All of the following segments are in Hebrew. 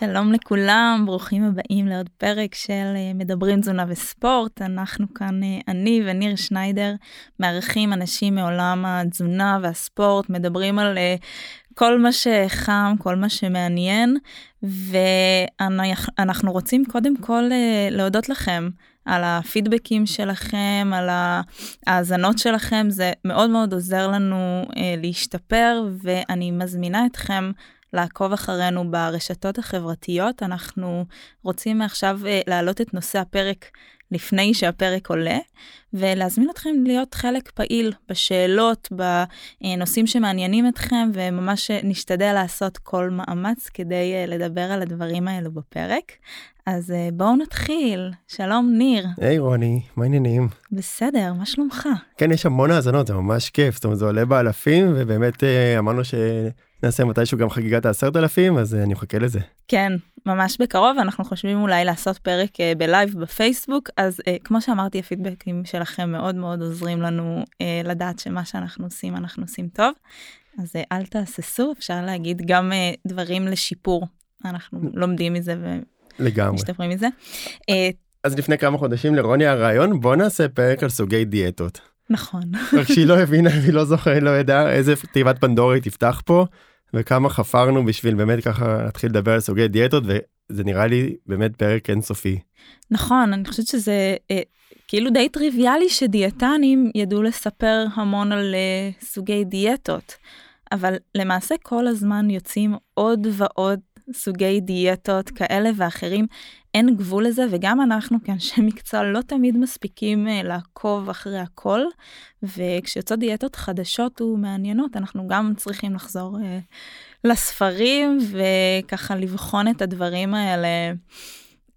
שלום לכולם, ברוכים הבאים לעוד פרק של אה, מדברים תזונה וספורט. אנחנו כאן, אה, אני וניר שניידר, מארחים אנשים מעולם התזונה והספורט, מדברים על אה, כל מה שחם, כל מה שמעניין, ואנחנו רוצים קודם כל להודות לכם על הפידבקים שלכם, על ההאזנות שלכם, זה מאוד מאוד עוזר לנו להשתפר, ואני מזמינה אתכם לעקוב אחרינו ברשתות החברתיות. אנחנו רוצים מעכשיו אה, להעלות את נושא הפרק לפני שהפרק עולה, ולהזמין אתכם להיות חלק פעיל בשאלות, בנושאים שמעניינים אתכם, וממש נשתדל לעשות כל מאמץ כדי אה, לדבר על הדברים האלו בפרק. אז אה, בואו נתחיל. שלום ניר. היי hey, רוני, מה העניינים? בסדר, מה שלומך? כן, יש המון האזנות, זה ממש כיף, זאת אומרת זה עולה באלפים, ובאמת אמרנו ש... נעשה מתישהו גם חגיגת העשרת אלפים אז אה, אני מחכה לזה. כן ממש בקרוב אנחנו חושבים אולי לעשות פרק uh, בלייב בפייסבוק אז uh, כמו שאמרתי הפידבקים שלכם מאוד מאוד עוזרים לנו לדעת שמה שאנחנו עושים אנחנו עושים טוב. אז אל תהססו אפשר להגיד גם דברים לשיפור אנחנו לומדים מזה ומשתפרים מזה. אז לפני כמה חודשים לרוני הרעיון בוא נעשה פרק על סוגי דיאטות. נכון. רק שהיא לא הבינה והיא לא זוכרת לא ידעה איזה תיבת פנדורה היא תפתח פה וכמה חפרנו בשביל באמת ככה להתחיל לדבר על סוגי דיאטות וזה נראה לי באמת פרק אינסופי. נכון אני חושבת שזה אה, כאילו די טריוויאלי שדיאטנים ידעו לספר המון על אה, סוגי דיאטות אבל למעשה כל הזמן יוצאים עוד ועוד סוגי דיאטות כאלה ואחרים אין גבול לזה וגם אנחנו כאנשי מקצוע לא תמיד מספיקים uh, לעקוב אחרי הכל וכשיוצאות דיאטות חדשות ומעניינות אנחנו גם צריכים לחזור uh, לספרים וככה לבחון את הדברים האלה.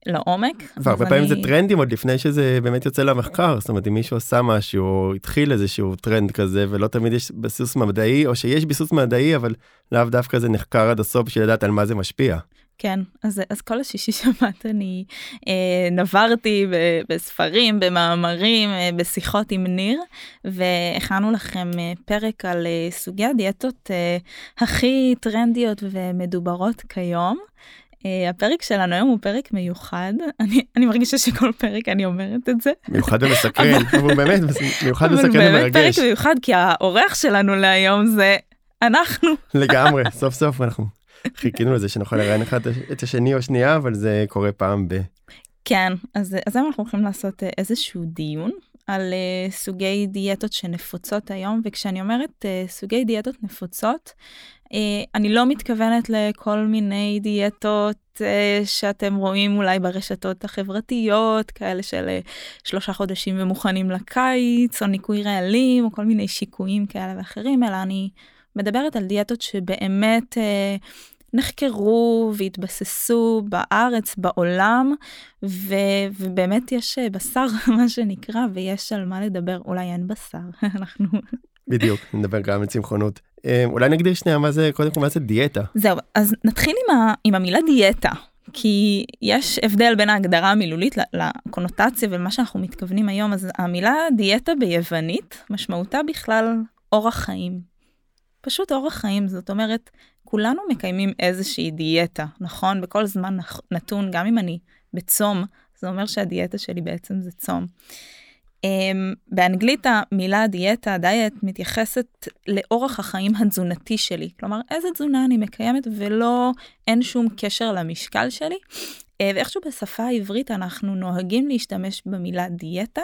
לעומק. והרבה פעמים אני... זה טרנדים עוד לפני שזה באמת יוצא למחקר, זאת אומרת אם מישהו עשה משהו או התחיל איזשהו טרנד כזה ולא תמיד יש ביסוס מדעי או שיש ביסוס מדעי אבל לאו דווקא זה נחקר עד הסוף בשביל לדעת על מה זה משפיע. כן, אז, אז כל השישי שבת אני אה, נברתי ב, בספרים, במאמרים, אה, בשיחות עם ניר, והכנו לכם אה, פרק על אה, סוגי הדיאטות אה, הכי טרנדיות ומדוברות כיום. Uh, הפרק שלנו היום הוא פרק מיוחד אני אני מרגישה שכל פרק אני אומרת את זה מיוחד ומסקרן אבל באמת מיוחד מסקרן ומרגש. באמת פרק מיוחד כי האורח שלנו להיום זה אנחנו לגמרי סוף סוף אנחנו חיכינו לזה שנוכל לראיין אחד את השני או שנייה אבל זה קורה פעם ב. כן אז אז היום אנחנו הולכים לעשות אה, איזשהו דיון על uh, סוגי דיאטות שנפוצות היום וכשאני אומרת uh, סוגי דיאטות נפוצות אני לא מתכוונת לכל מיני דיאטות uh, שאתם רואים אולי ברשתות החברתיות כאלה של uh, שלושה חודשים ומוכנים לקיץ או ניקוי רעלים או כל מיני שיקויים כאלה ואחרים אלא אני מדברת על דיאטות שבאמת נחקרו והתבססו בארץ, בעולם, ו, ובאמת יש אה, בשר, מה שנקרא, ויש על מה לדבר. אולי אין בשר, אנחנו... בדיוק, נדבר גם על צמחונות. אה, אולי נגדיר שנייה מה זה, קודם כל מה זה דיאטה. זהו, אז נתחיל עם, ה, עם המילה דיאטה. כי יש הבדל בין ההגדרה המילולית לקונוטציה ומה שאנחנו מתכוונים היום, אז המילה דיאטה ביוונית משמעותה בכלל אורח חיים. פשוט אורח חיים, זאת אומרת, כולנו מקיימים איזושהי דיאטה, נכון? בכל זמן נתון, גם אם אני בצום, זה אומר שהדיאטה שלי בעצם זה צום. Um, באנגלית המילה דיאטה, דיאט, מתייחסת לאורח החיים התזונתי שלי. כלומר, איזה תזונה אני מקיימת ולא, אין שום קשר למשקל שלי. Uh, ואיכשהו בשפה העברית אנחנו נוהגים להשתמש במילה דיאטה,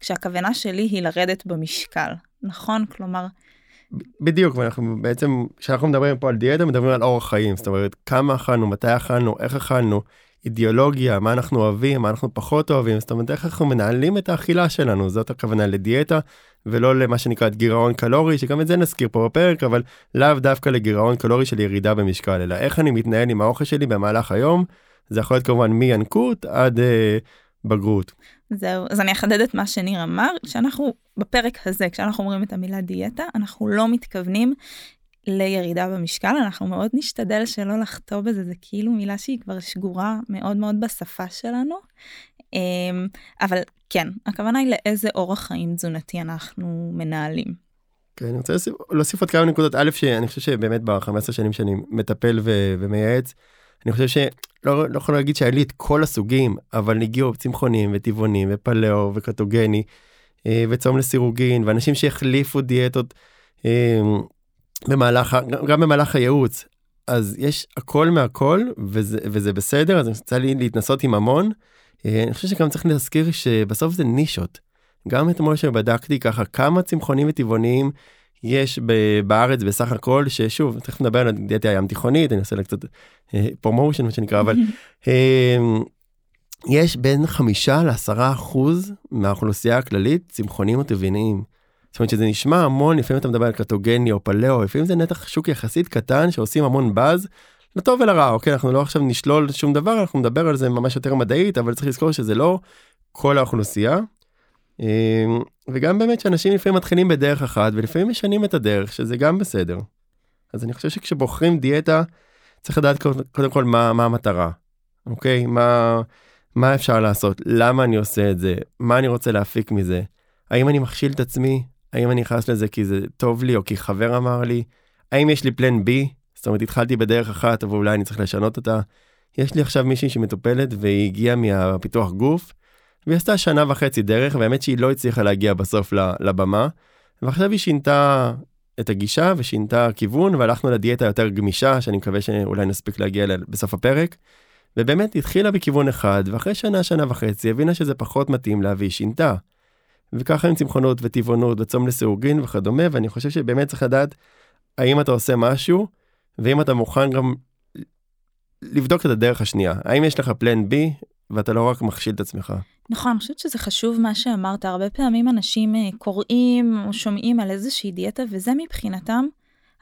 כשהכוונה שלי היא לרדת במשקל, נכון? כלומר, בדיוק ואנחנו בעצם כשאנחנו מדברים פה על דיאטה מדברים על אורח חיים זאת אומרת כמה אכלנו מתי אכלנו איך אכלנו אידיאולוגיה מה אנחנו אוהבים מה אנחנו פחות אוהבים זאת אומרת איך אנחנו מנהלים את האכילה שלנו? זאת הכוונה לדיאטה ולא למה שנקרא גירעון קלורי שגם את זה נזכיר פה בפרק אבל לאו דווקא לגירעון קלורי של ירידה במשקל אלא איך אני מתנהל עם האוכל שלי במהלך היום. זה יכול להיות כמובן מינקות עד אה, בגרות. זהו, אז אני אחדד את מה שניר אמר, כשאנחנו בפרק הזה, כשאנחנו אומרים את המילה דיאטה, אנחנו לא מתכוונים לירידה במשקל, אנחנו מאוד נשתדל שלא לחטוא בזה, זה כאילו מילה שהיא כבר שגורה מאוד מאוד בשפה שלנו. אמ, אבל כן, הכוונה היא לאיזה אורח חיים תזונתי אנחנו מנהלים. כן, אני רוצה להוסיף, להוסיף עוד כמה נקודות. א', שאני חושב שבאמת ב-15 שנים שאני מטפל ו- ומייעץ, אני חושב לא, לא יכול להגיד שהיה לי את כל הסוגים, אבל הגיעו צמחונים וטבעונים ופלאו וקטוגני אה, וצום לסירוגין ואנשים שהחליפו דיאטות אה, במהלך, גם במהלך הייעוץ. אז יש הכל מהכל וזה, וזה בסדר, אז יצא לי להתנסות עם המון. אה, אני חושב שגם צריך להזכיר שבסוף זה נישות. גם אתמול שבדקתי ככה כמה צמחונים וטבעוניים יש בארץ בסך הכל ששוב תכף נדבר על דיאטה הים תיכונית אני אעשה לה קצת promotion מה שנקרא אבל אמ, יש בין חמישה לעשרה אחוז מהאוכלוסייה הכללית צמחונים או טבעוניים. זאת אומרת שזה נשמע המון לפעמים אתה מדבר על קטוגני או פליאו לפעמים זה נתח שוק יחסית קטן שעושים המון באז. לטוב ולרע אוקיי אנחנו לא עכשיו נשלול שום דבר אנחנו נדבר על זה ממש יותר מדעית אבל צריך לזכור שזה לא כל האוכלוסייה. אמ, וגם באמת שאנשים לפעמים מתחילים בדרך אחת ולפעמים משנים את הדרך שזה גם בסדר. אז אני חושב שכשבוחרים דיאטה צריך לדעת קודם כל מה, מה המטרה, אוקיי? מה, מה אפשר לעשות? למה אני עושה את זה? מה אני רוצה להפיק מזה? האם אני מכשיל את עצמי? האם אני נכנס לזה כי זה טוב לי או כי חבר אמר לי? האם יש לי פלן בי? זאת אומרת התחלתי בדרך אחת אבל אולי אני צריך לשנות אותה. יש לי עכשיו מישהי שמטופלת והיא הגיעה מהפיתוח גוף והיא עשתה שנה וחצי דרך והאמת שהיא לא הצליחה להגיע בסוף לבמה. ועכשיו היא שינתה את הגישה ושינתה כיוון והלכנו לדיאטה יותר גמישה שאני מקווה שאולי נספיק להגיע אליה בסוף הפרק. ובאמת התחילה בכיוון אחד ואחרי שנה שנה וחצי הבינה שזה פחות מתאים לה והיא שינתה. וככה עם צמחונות וטבעונות וצום לסירוגין וכדומה ואני חושב שבאמת צריך לדעת האם אתה עושה משהו ואם אתה מוכן גם לבדוק את הדרך השנייה האם יש לך פלן בי ואתה לא רק מכשיל את עצמך. נכון, אני חושבת שזה חשוב מה שאמרת, הרבה פעמים אנשים אה, קוראים או שומעים על איזושהי דיאטה וזה מבחינתם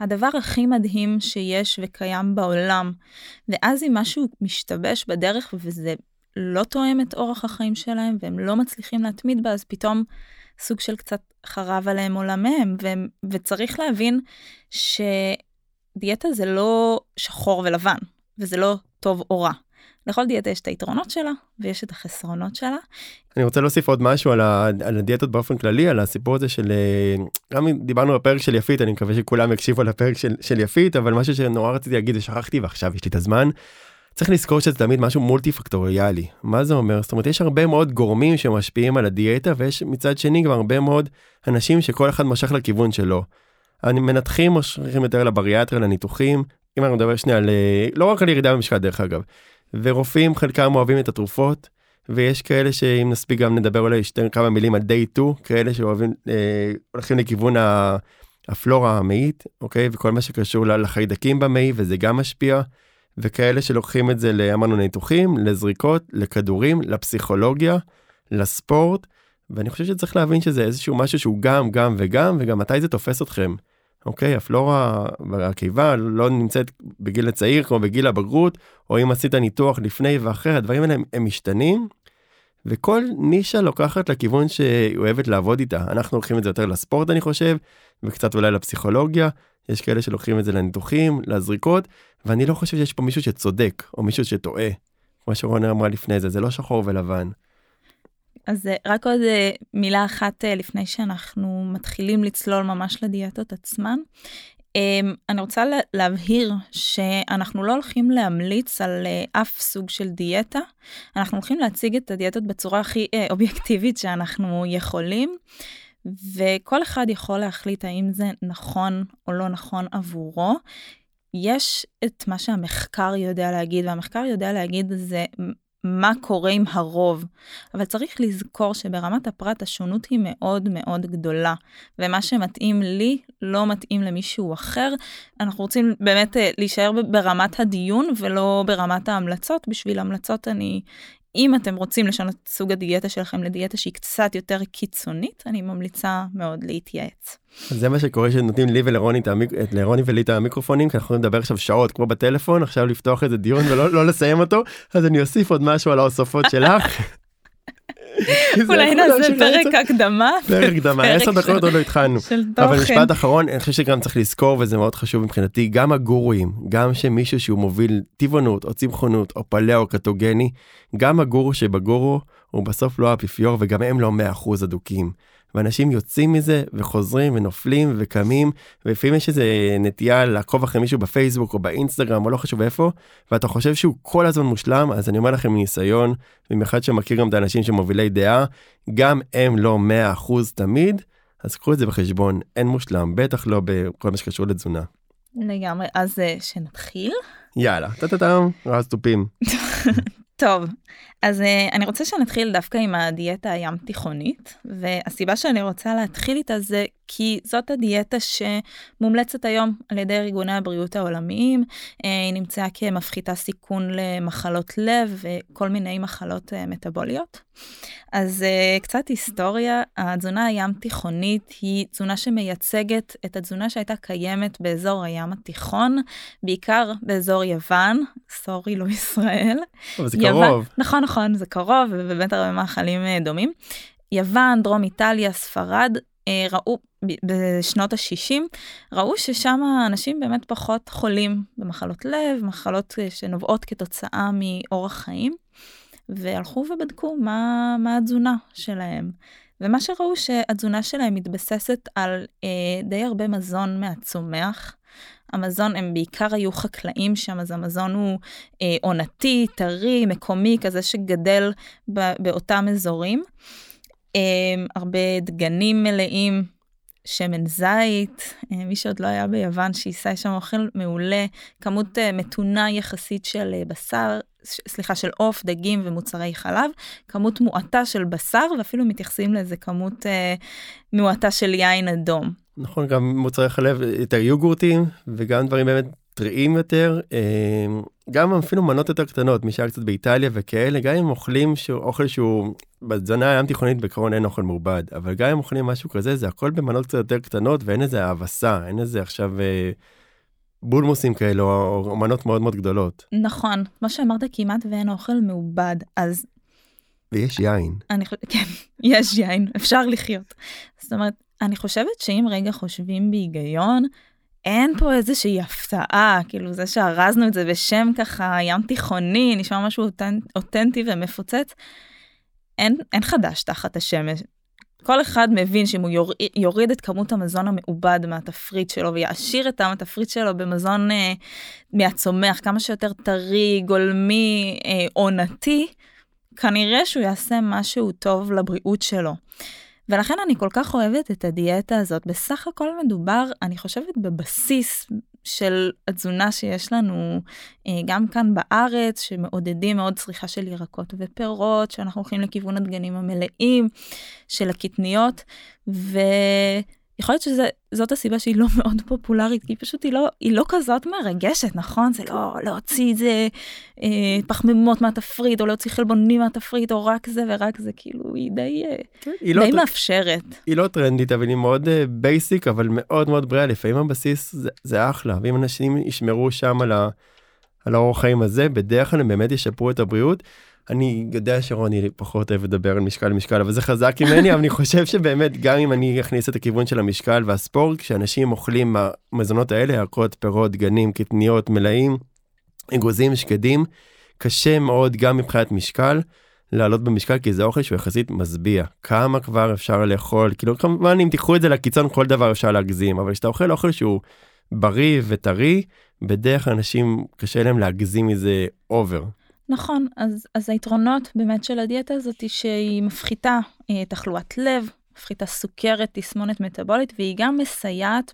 הדבר הכי מדהים שיש וקיים בעולם. ואז אם משהו משתבש בדרך וזה לא תואם את אורח החיים שלהם והם לא מצליחים להתמיד בה, אז פתאום סוג של קצת חרב עליהם עולמיהם, ו- וצריך להבין שדיאטה זה לא שחור ולבן, וזה לא טוב או רע. לכל דיאטה יש את היתרונות שלה ויש את החסרונות שלה. אני רוצה להוסיף עוד משהו על, ה, על הדיאטות באופן כללי על הסיפור הזה של אה, גם דיברנו בפרק של יפית אני מקווה שכולם יקשיבו לפרק של, של יפית אבל משהו שנורא רציתי להגיד ושכחתי ועכשיו יש לי את הזמן. צריך לזכור שזה תמיד משהו מולטי פקטוריאלי מה זה אומר? זאת אומרת יש הרבה מאוד גורמים שמשפיעים על הדיאטה ויש מצד שני גם הרבה מאוד אנשים שכל אחד משך לכיוון שלו. מנתחים מושכים יותר לבריאטריה לניתוחים. אם אנחנו נדבר שנייה על אה, לא רק על ירידה במשקל דרך אגב. ורופאים חלקם אוהבים את התרופות ויש כאלה שאם נספיק גם נדבר אולי שתי כמה מילים על day 2 כאלה שאוהבים אה, הולכים לכיוון הפלורה המאית אוקיי? וכל מה שקשור לחיידקים במעי וזה גם משפיע וכאלה שלוקחים את זה אמרנו ניתוחים לזריקות לכדורים לפסיכולוגיה לספורט ואני חושב שצריך להבין שזה איזשהו משהו שהוא גם גם וגם וגם מתי זה תופס אתכם. אוקיי הפלורה והקיבה לא נמצאת בגיל הצעיר כמו בגיל הבגרות או אם עשית ניתוח לפני ואחרי הדברים האלה הם, הם משתנים. וכל נישה לוקחת לכיוון שהיא אוהבת לעבוד איתה אנחנו לוקחים את זה יותר לספורט אני חושב וקצת אולי לפסיכולוגיה יש כאלה שלוקחים את זה לניתוחים לזריקות ואני לא חושב שיש פה מישהו שצודק או מישהו שטועה. כמו שרונה אמרה לפני זה זה לא שחור ולבן. אז אה, רק עוד אה, מילה אחת אה, לפני שאנחנו מתחילים לצלול ממש לדיאטות עצמן. אמ, אני רוצה להבהיר שאנחנו לא הולכים להמליץ על אף סוג של דיאטה, אנחנו הולכים להציג את הדיאטות בצורה הכי אובייקטיבית שאנחנו יכולים, וכל אחד יכול להחליט האם זה נכון או לא נכון עבורו. יש את מה שהמחקר יודע להגיד, והמחקר יודע להגיד זה מה קורה עם הרוב. אבל צריך לזכור שברמת הפרט השונות היא מאוד מאוד גדולה, ומה שמתאים לי לא מתאים למישהו אחר. אנחנו רוצים באמת אה, להישאר ברמת הדיון ולא ברמת ההמלצות. בשביל המלצות אני אם אתם רוצים לשנות את סוג הדיאטה שלכם לדיאטה שהיא קצת יותר קיצונית, אני ממליצה מאוד להתייעץ. זה מה שקורה שנותנים לי ולרוני לרוני ולי את המיקרופונים כי אנחנו יכולים לדבר עכשיו שעות כמו בטלפון עכשיו לפתוח איזה דיון ולא לא לסיים אותו אז אני אוסיף עוד משהו על ההוספות שלך. אולי נעשה פרק הקדמה. פרק הקדמה, עשר דקות עוד לא התחלנו. אבל משפט אחרון, אני חושב שגם צריך לזכור וזה מאוד חשוב מבחינתי, גם הגורואים, גם שמישהו שהוא מוביל טבעונות או צמחונות או פלאו קטוגני, גם הגורו שבגורו הוא בסוף לא האפיפיור וגם הם לא 100% אדוקים. ואנשים יוצאים מזה וחוזרים ונופלים וקמים ולפעמים יש איזה נטייה לעקוב אחרי מישהו בפייסבוק או באינסטגרם או לא חשוב איפה ואתה חושב שהוא כל הזמן מושלם אז אני אומר לכם מניסיון במיוחד שמכיר גם את האנשים שמובילי דעה גם הם לא 100% תמיד אז קחו את זה בחשבון אין מושלם בטח לא בכל מה שקשור לתזונה. לגמרי אז אה, שנתחיל. יאללה טה-טה-טם רז תופים. טוב, אז uh, אני רוצה שנתחיל דווקא עם הדיאטה הים תיכונית, והסיבה שאני רוצה להתחיל איתה זה כי זאת הדיאטה שמומלצת היום על ידי ארגוני הבריאות העולמיים, uh, היא נמצאה כמפחיתה סיכון למחלות לב וכל מיני מחלות uh, מטבוליות. אז קצת היסטוריה, התזונה הים תיכונית היא תזונה שמייצגת את התזונה שהייתה קיימת באזור הים התיכון, בעיקר באזור יוון, סורי לא ישראל. אבל זה יוון, קרוב. נכון נכון זה קרוב ובאמת הרבה מאכלים uh, דומים. יוון, דרום איטליה, ספרד, uh, ראו בשנות ה-60, ראו ששם האנשים באמת פחות חולים במחלות לב, מחלות שנובעות כתוצאה מאורח חיים. והלכו ובדקו מה, מה התזונה שלהם. ומה שראו שהתזונה שלהם מתבססת על אה, די הרבה מזון מהצומח. המזון הם בעיקר היו חקלאים שם, אז המזון הוא אה, עונתי, טרי, מקומי, כזה שגדל ב, באותם אזורים. אה, הרבה דגנים מלאים, שמן זית, אה, מי שעוד לא היה ביוון שייסע שם אוכל מעולה, כמות אה, מתונה יחסית של אה, בשר, סליחה, של עוף, דגים ומוצרי חלב, כמות מועטה של בשר, ואפילו מתייחסים לאיזה כמות אה, מועטה של יין אדום. נכון, גם מוצרי חלב, יותר יוגורטים, וגם דברים באמת טריים יותר, אה, גם אפילו מנות יותר קטנות, מי שהיה קצת באיטליה וכאלה, גם אם אוכלים שהוא, אוכל שהוא, בתזונה הים תיכונית בעקרון אין אוכל מעובד, אבל גם אם אוכלים משהו כזה, זה הכל במנות קצת יותר קטנות, ואין איזה האבסה, אין איזה עכשיו... אה, בולמוסים כאלו או מנות מאוד מאוד גדולות. נכון, כמו שאמרת כמעט ואין אוכל מעובד אז. ויש יין. אני חושבת, כן, יש יין, אפשר לחיות. זאת אומרת, אני חושבת שאם רגע חושבים בהיגיון, אין פה איזושהי הפתעה, כאילו זה שארזנו את זה בשם ככה ים תיכוני, נשמע משהו אותנט, אותנטי ומפוצץ. אין, אין חדש תחת השמש. כל אחד מבין שאם הוא יור, יוריד את כמות המזון המעובד מהתפריט שלו ויעשיר את התפריט שלו במזון אה, מהצומח כמה שיותר טרי, גולמי, אה, עונתי, כנראה שהוא יעשה משהו טוב לבריאות שלו. ולכן אני כל כך אוהבת את הדיאטה הזאת. בסך הכל מדובר, אני חושבת, בבסיס של התזונה שיש לנו אה, גם כאן בארץ, שמעודדים מאוד צריכה של ירקות ופירות, שאנחנו הולכים לכיוון הדגנים המלאים, של הקטניות, ו... יכול להיות שזאת הסיבה שהיא לא מאוד פופולרית, כי פשוט היא לא, היא לא כזאת מרגשת, נכון? זה לא להוציא את זה אה, פחמימות מהתפריט, או להוציא חלבונים מהתפריט, או רק זה ורק זה, כאילו, היא די, אה, כן, היא לא די לא מאפשרת. היא לא טרנדית, אבל היא מאוד basic, אה, אבל מאוד מאוד בריאה. לפעמים הבסיס זה, זה אחלה, ואם אנשים ישמרו שם על, ה, על האורח חיים הזה, בדרך כלל הם באמת ישפרו את הבריאות. אני יודע שרוני פחות אוהב לדבר על משקל משקל אבל זה חזק ממני אבל אני חושב שבאמת גם אם אני אכניס את הכיוון של המשקל והספורט כשאנשים אוכלים המזונות האלה ירקות פירות דגנים קטניות מלאים אגוזים שקדים קשה מאוד גם מבחינת משקל לעלות במשקל כי זה אוכל שהוא יחסית משביע כמה כבר אפשר לאכול כאילו כמובן אם תיקחו את זה לקיצון כל דבר אפשר להגזים אבל כשאתה אוכל אוכל שהוא בריא וטרי בדרך כלל אנשים קשה להם להגזים מזה over. נכון, אז, אז היתרונות באמת של הדיאטה הזאת היא שהיא מפחיתה אה, תחלואת לב, מפחיתה סוכרת, תסמונת מטבולית, והיא גם מסייעת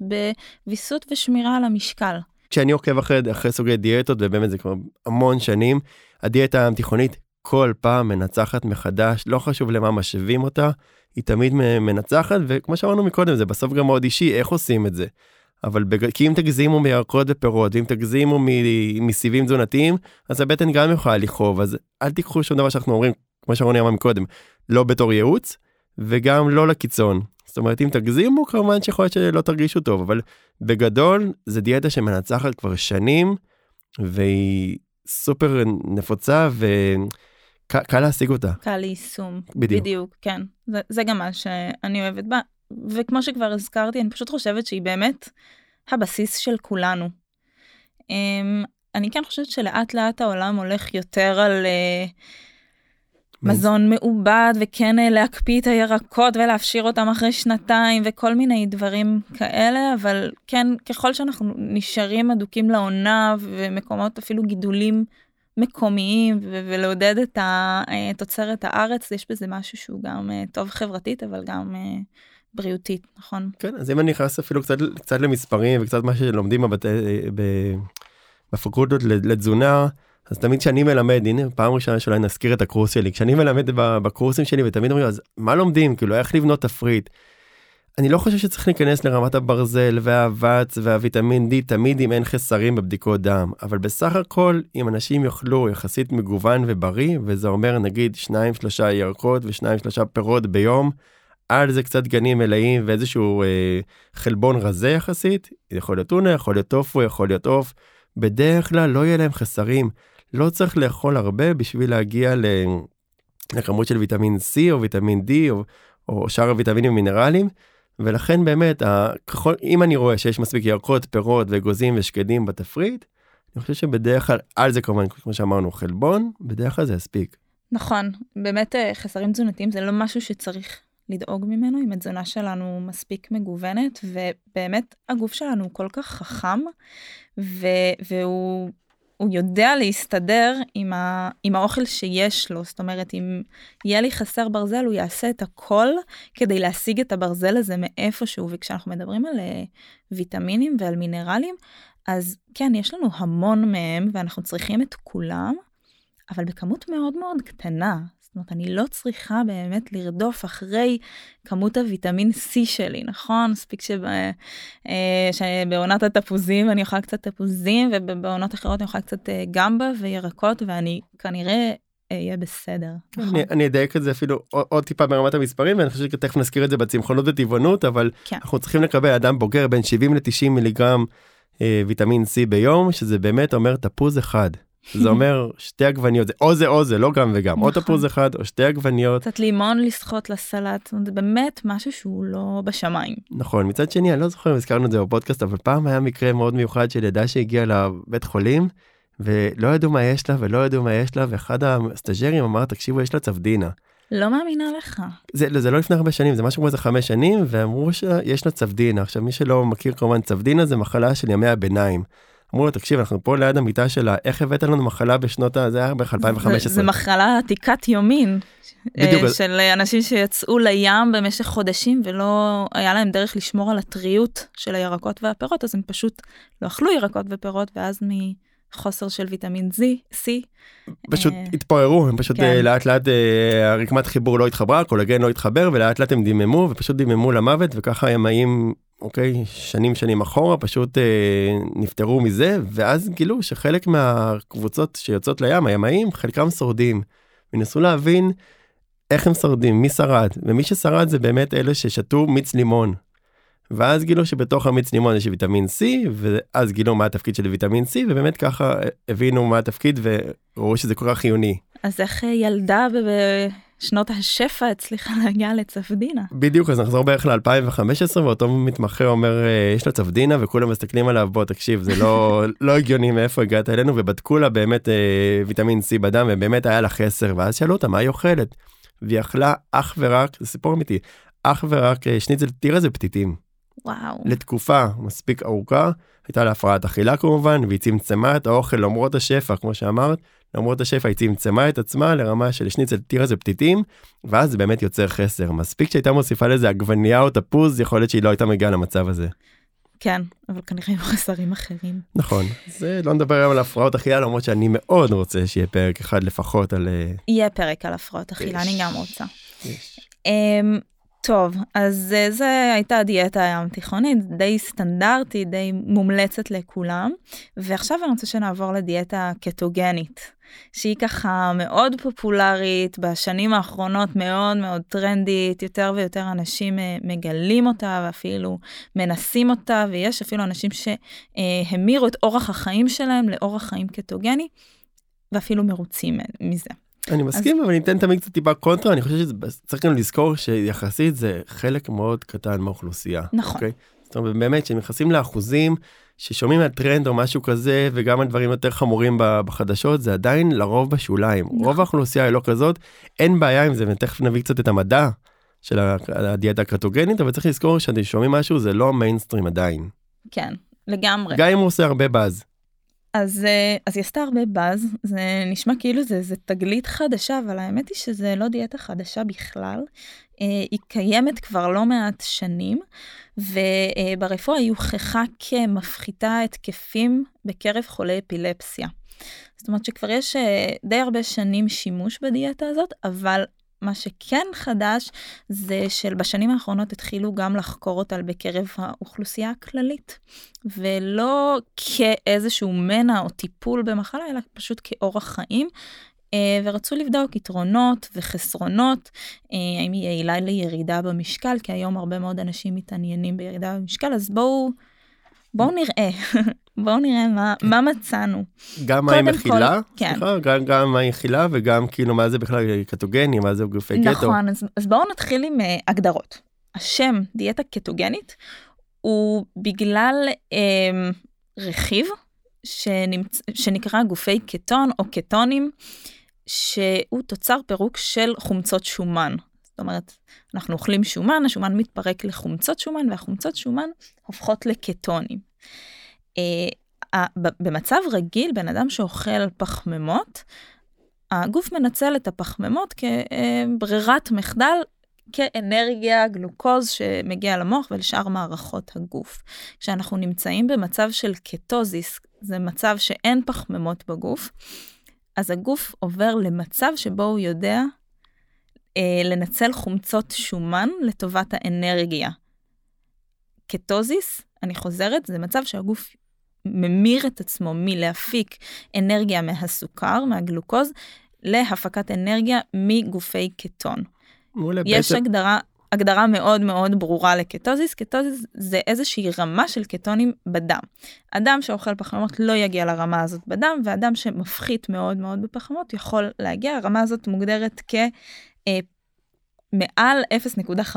בוויסות ושמירה על המשקל. כשאני עוקב אחרי, אחרי סוגי דיאטות, ובאמת זה כבר המון שנים, הדיאטה התיכונית כל פעם מנצחת מחדש, לא חשוב למה משווים אותה, היא תמיד מנצחת, וכמו שאמרנו מקודם, זה בסוף גם מאוד אישי, איך עושים את זה. אבל בג... כי אם תגזימו מירקות ופירות ואם תגזימו מ... מסיבים תזונתיים אז הבטן גם יכולה לכאוב אז אל תיקחו שום דבר שאנחנו אומרים כמו שרוני אמר מקודם לא בתור ייעוץ וגם לא לקיצון. זאת אומרת אם תגזימו כמובן שיכול להיות שלא תרגישו טוב אבל בגדול זה דיאטה שמנצחת כבר שנים והיא סופר נפוצה וקל להשיג אותה. קל ליישום. בדיוק. בדיוק כן זה, זה גם מה שאני אוהבת בה וכמו שכבר הזכרתי, אני פשוט חושבת שהיא באמת הבסיס של כולנו. Um, אני כן חושבת שלאט לאט העולם הולך יותר על... Uh, מזון מעובד וכן אה, להקפיא את הירקות ולהפשיר אותם אחרי שנתיים וכל מיני דברים כאלה, אבל כן, ככל שאנחנו נשארים אדוקים לעונה ומקומות אפילו גידולים מקומיים ולעודד את התוצרת הארץ, יש בזה משהו שהוא גם אה, טוב חברתית, אבל גם אה, בריאותית, נכון? כן, אז אם אני נכנס אפילו קצת, קצת למספרים וקצת מה שלומדים בבתי, בפקולטות לתזונה, אז תמיד כשאני מלמד, הנה פעם ראשונה שאולי נזכיר את הקורס שלי, כשאני מלמד בקורסים שלי ותמיד אומרים, אז מה לומדים? כאילו, איך לבנות תפריט? אני לא חושב שצריך להיכנס לרמת הברזל והאבץ והוויטמין D תמיד אם אין חסרים בבדיקות דם, אבל בסך הכל אם אנשים יאכלו יחסית מגוון ובריא, וזה אומר נגיד 2-3 ירקות ו-2-3 פירות ביום, על זה קצת גנים מלאים ואיזשהו אה, חלבון רזה יחסית, יכול להיות טונה, יכול להיות טופו, יכול להיות עוף, בדרך כלל לא יהיה להם חסרים. לא צריך לאכול הרבה בשביל להגיע לכמות של ויטמין C או ויטמין D או, או שאר הוויטמינים המינרליים. ולכן באמת, ככל, אם אני רואה שיש מספיק ירקות, פירות ואגוזים ושקדים בתפריט, אני חושב שבדרך כלל, על זה כמובן, כמו שאמרנו, חלבון, בדרך כלל זה יספיק. נכון, באמת אה, חסרים תזונתיים זה לא משהו שצריך לדאוג ממנו, אם התזונה שלנו מספיק מגוונת, ובאמת הגוף שלנו הוא כל כך חכם, ו- והוא הוא יודע להסתדר עם, ה, עם האוכל שיש לו, זאת אומרת, אם יהיה לי חסר ברזל, הוא יעשה את הכל כדי להשיג את הברזל הזה מאיפשהו, וכשאנחנו מדברים על uh, ויטמינים ועל מינרלים, אז כן, יש לנו המון מהם, ואנחנו צריכים את כולם, אבל בכמות מאוד מאוד קטנה. זאת אומרת, אני לא צריכה באמת לרדוף אחרי כמות הוויטמין C שלי, נכון? מספיק אה, שבעונת התפוזים אני אוכל קצת תפוזים, ובעונות אחרות אני אוכל קצת אה, גמבה וירקות, ואני כנראה יהיה בסדר. נכון? אני אדייק את זה אפילו עוד, עוד טיפה ברמת המספרים ואני חושב שתכף נזכיר את זה בצמחונות וטבעונות אבל כן. אנחנו צריכים לקבל אדם בוגר בין 70 ל-90 מיליגרם אה, ויטמין C ביום שזה באמת אומר תפוז אחד זה אומר שתי עגבניות זה או זה או זה לא גם וגם או תפוז אחד או שתי עגבניות. קצת לימון לסחוט לסלט זה באמת משהו שהוא לא בשמיים. נכון מצד שני אני לא זוכר אם הזכרנו את זה בפודקאסט אבל פעם היה מקרה מאוד מיוחד של ידה שהגיעה לבית חולים ולא ידעו מה יש לה ולא ידעו מה יש לה ואחד הסטאג'רים אמר תקשיבו יש לה צפדינה. לא מאמינה לך. זה, זה לא לפני הרבה שנים זה משהו כמו איזה חמש שנים ואמרו שיש לה צפדינה עכשיו מי שלא מכיר כמובן צפדינה זה מחלה של ימי הביניים. אמרו לו תקשיב אנחנו פה ליד המיטה שלה איך הבאת לנו מחלה בשנות ה... זה היה בערך 2015. זה מחלה עתיקת יומין. בדיוק. אה, של אנשים שיצאו לים במשך חודשים ולא היה להם דרך לשמור על הטריות של הירקות והפירות אז הם פשוט לא אכלו ירקות ופירות ואז מחוסר של ויטמין Z, C. פשוט אה, התפוררו הם פשוט כן. אה, לאט לאט הרקמת חיבור לא התחברה הקולגן לא התחבר ולאט לאט הם דיממו ופשוט דיממו למוות וככה הימאים אוקיי, שנים שנים אחורה, פשוט אה, נפטרו מזה, ואז גילו שחלק מהקבוצות שיוצאות לים, הימאים, חלקם שורדים. וניסו להבין איך הם שורדים, מי שרד, ומי ששרד זה באמת אלה ששתו מיץ לימון. ואז גילו שבתוך המיץ לימון יש ויטמין C, ואז גילו מה התפקיד של ויטמין C, ובאמת ככה הבינו מה התפקיד וראו שזה כל כך חיוני. אז איך ילדה שנות השפע הצליחה להגיע לצפדינה. בדיוק, אז נחזור בערך ל-2015 ואותו מתמחה אומר אה, יש לה צפדינה וכולם מסתכלים עליו בוא תקשיב זה לא לא הגיוני מאיפה הגעת אלינו ובדקו לה באמת אה, ויטמין C בדם ובאמת היה לה חסר ואז שאלו אותה מה היא אוכלת. והיא אכלה אך ורק זה סיפור אמיתי אך ורק אה, שניצל תירס ופתיתים. וואו. לתקופה מספיק ארוכה הייתה לה הפרעת אכילה כמובן והיא צמצמה את האוכל למרות השפע כמו שאמרת למרות השפע היא צמצמה את עצמה לרמה של שניצל תירס ופתיתים ואז זה באמת יוצר חסר מספיק שהייתה מוסיפה לזה עגבנייה או תפוז יכול להיות שהיא לא הייתה מגיעה למצב הזה. כן אבל כנראה עם חסרים אחרים. נכון זה לא נדבר היום על הפרעות אכילה למרות שאני מאוד רוצה שיהיה פרק אחד לפחות על אה, יהיה פרק על הפרעות אכילה אני גם רוצה. אמ, טוב, אז אה, זה הייתה הדיאטה הים תיכונית, די סטנדרטית, די מומלצת לכולם. ועכשיו אני רוצה שנעבור לדיאטה קטוגנית, שהיא ככה מאוד פופולרית, בשנים האחרונות מאוד מאוד טרנדית, יותר ויותר אנשים אה, מגלים אותה ואפילו מנסים אותה, ויש אפילו אנשים שהמירו את אורח החיים שלהם לאורח חיים קטוגני, ואפילו מרוצים מזה. אני מסכים אז... אבל ניתן תמיד קצת טיפה קונטרה אני חושב שצריך גם לזכור שיחסית זה חלק מאוד קטן מהאוכלוסייה. נכון. Okay? אוקיי? זאת אומרת באמת כשנכנסים לאחוזים ששומעים על טרנד או משהו כזה וגם על דברים יותר חמורים בחדשות זה עדיין לרוב בשוליים נכון. רוב האוכלוסייה היא לא כזאת אין בעיה עם זה ותכף נביא קצת את המדע של הדיאטה הקטוגנית אבל צריך לזכור שאתם שומעים משהו זה לא המיינסטרים עדיין. כן, לגמרי. גם אם הוא עושה הרבה באז. אז, אה, אז היא עשתה הרבה באז, זה נשמע כאילו זה, זה תגלית חדשה, אבל האמת היא שזה לא דיאטה חדשה בכלל. אה, היא קיימת כבר לא מעט שנים, וברפואה היא הוכחה כמפחיתה התקפים בקרב חולי אפילפסיה. זאת אומרת שכבר יש אה, די הרבה שנים שימוש בדיאטה הזאת, אבל מה שכן חדש זה שבשנים האחרונות התחילו גם לחקור אותה בקרב האוכלוסייה הכללית, ולא כאיזשהו מנע או טיפול במחלה, אלא פשוט כאורח חיים. אה, ורצו לבדוק יתרונות וחסרונות, אה, האם היא יעילה לירידה במשקל, כי היום הרבה מאוד אנשים מתעניינים בירידה במשקל, אז בואו, בואו נראה, בואו נראה מה, כן. מה מצאנו. גם מה היא מכילה, כל- כן. סליחה, גם, גם מה היא מכילה וגם כאילו מה זה בכלל קטוגני, מה זה גופי קטו. נכון, אז, אז בואו נתחיל עם uh, הגדרות. השם דיאטה קטוגנית הוא בגלל um, רכיב שנמצ... שנקרא גופי קטון או קטונים, שהוא תוצר פירוק של חומצות שומן. זאת אומרת, אנחנו אוכלים שומן, השומן מתפרק לחומצות שומן, והחומצות שומן הופכות לקטונים. Uh, במצב רגיל, בן אדם שאוכל פחמימות, הגוף מנצל את הפחמימות כברירת מחדל, כאנרגיה, גלוקוז שמגיע למוח ולשאר מערכות הגוף. כשאנחנו נמצאים במצב של קטוזיס, זה מצב שאין פחמימות בגוף, אז הגוף עובר למצב שבו הוא יודע אה, לנצל חומצות שומן לטובת האנרגיה. קטוזיס, אני חוזרת, זה מצב שהגוף ממיר את עצמו מלהפיק אנרגיה מהסוכר, מהגלוקוז, להפקת אנרגיה מגופי קטון. מעולה, יש בעצם- הגדרה, הגדרה מאוד מאוד ברורה לקטוזיס. קטוזיס זה איזושהי רמה של קטונים בדם. אדם שאוכל פחמימות לא יגיע לרמה הזאת בדם, ואדם שמפחית מאוד מאוד בפחמימות יכול להגיע, הרמה הזאת מוגדרת כמעל 0.5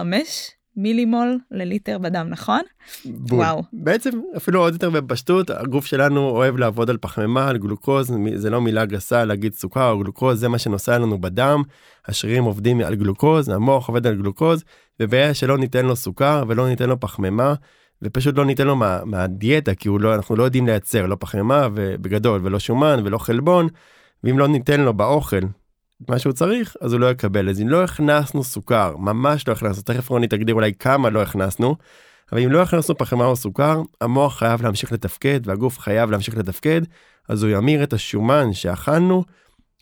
מילימול לליטר בדם, נכון? בול. וואו. בעצם אפילו עוד יותר בפשטות הגוף שלנו אוהב לעבוד על פחמימה על גלוקוז זה לא מילה גסה להגיד סוכר או גלוקוז זה מה שנוסע לנו בדם השרירים עובדים על גלוקוז המוח עובד על גלוקוז ובעיה שלא ניתן לו סוכר ולא ניתן לו פחמימה ופשוט לא ניתן לו מה, מהדיאטה כי לא אנחנו לא יודעים לייצר לא פחמימה ובגדול ולא שומן ולא חלבון ואם לא ניתן לו באוכל מה שהוא צריך אז הוא לא יקבל אז אם לא הכנסנו סוכר ממש לא הכנסנו תכף רוני תגדיר אולי כמה לא הכנסנו. אבל אם לא הכנסנו פחמימה או סוכר, המוח חייב להמשיך לתפקד והגוף חייב להמשיך לתפקד, אז הוא ימיר את השומן שאכלנו,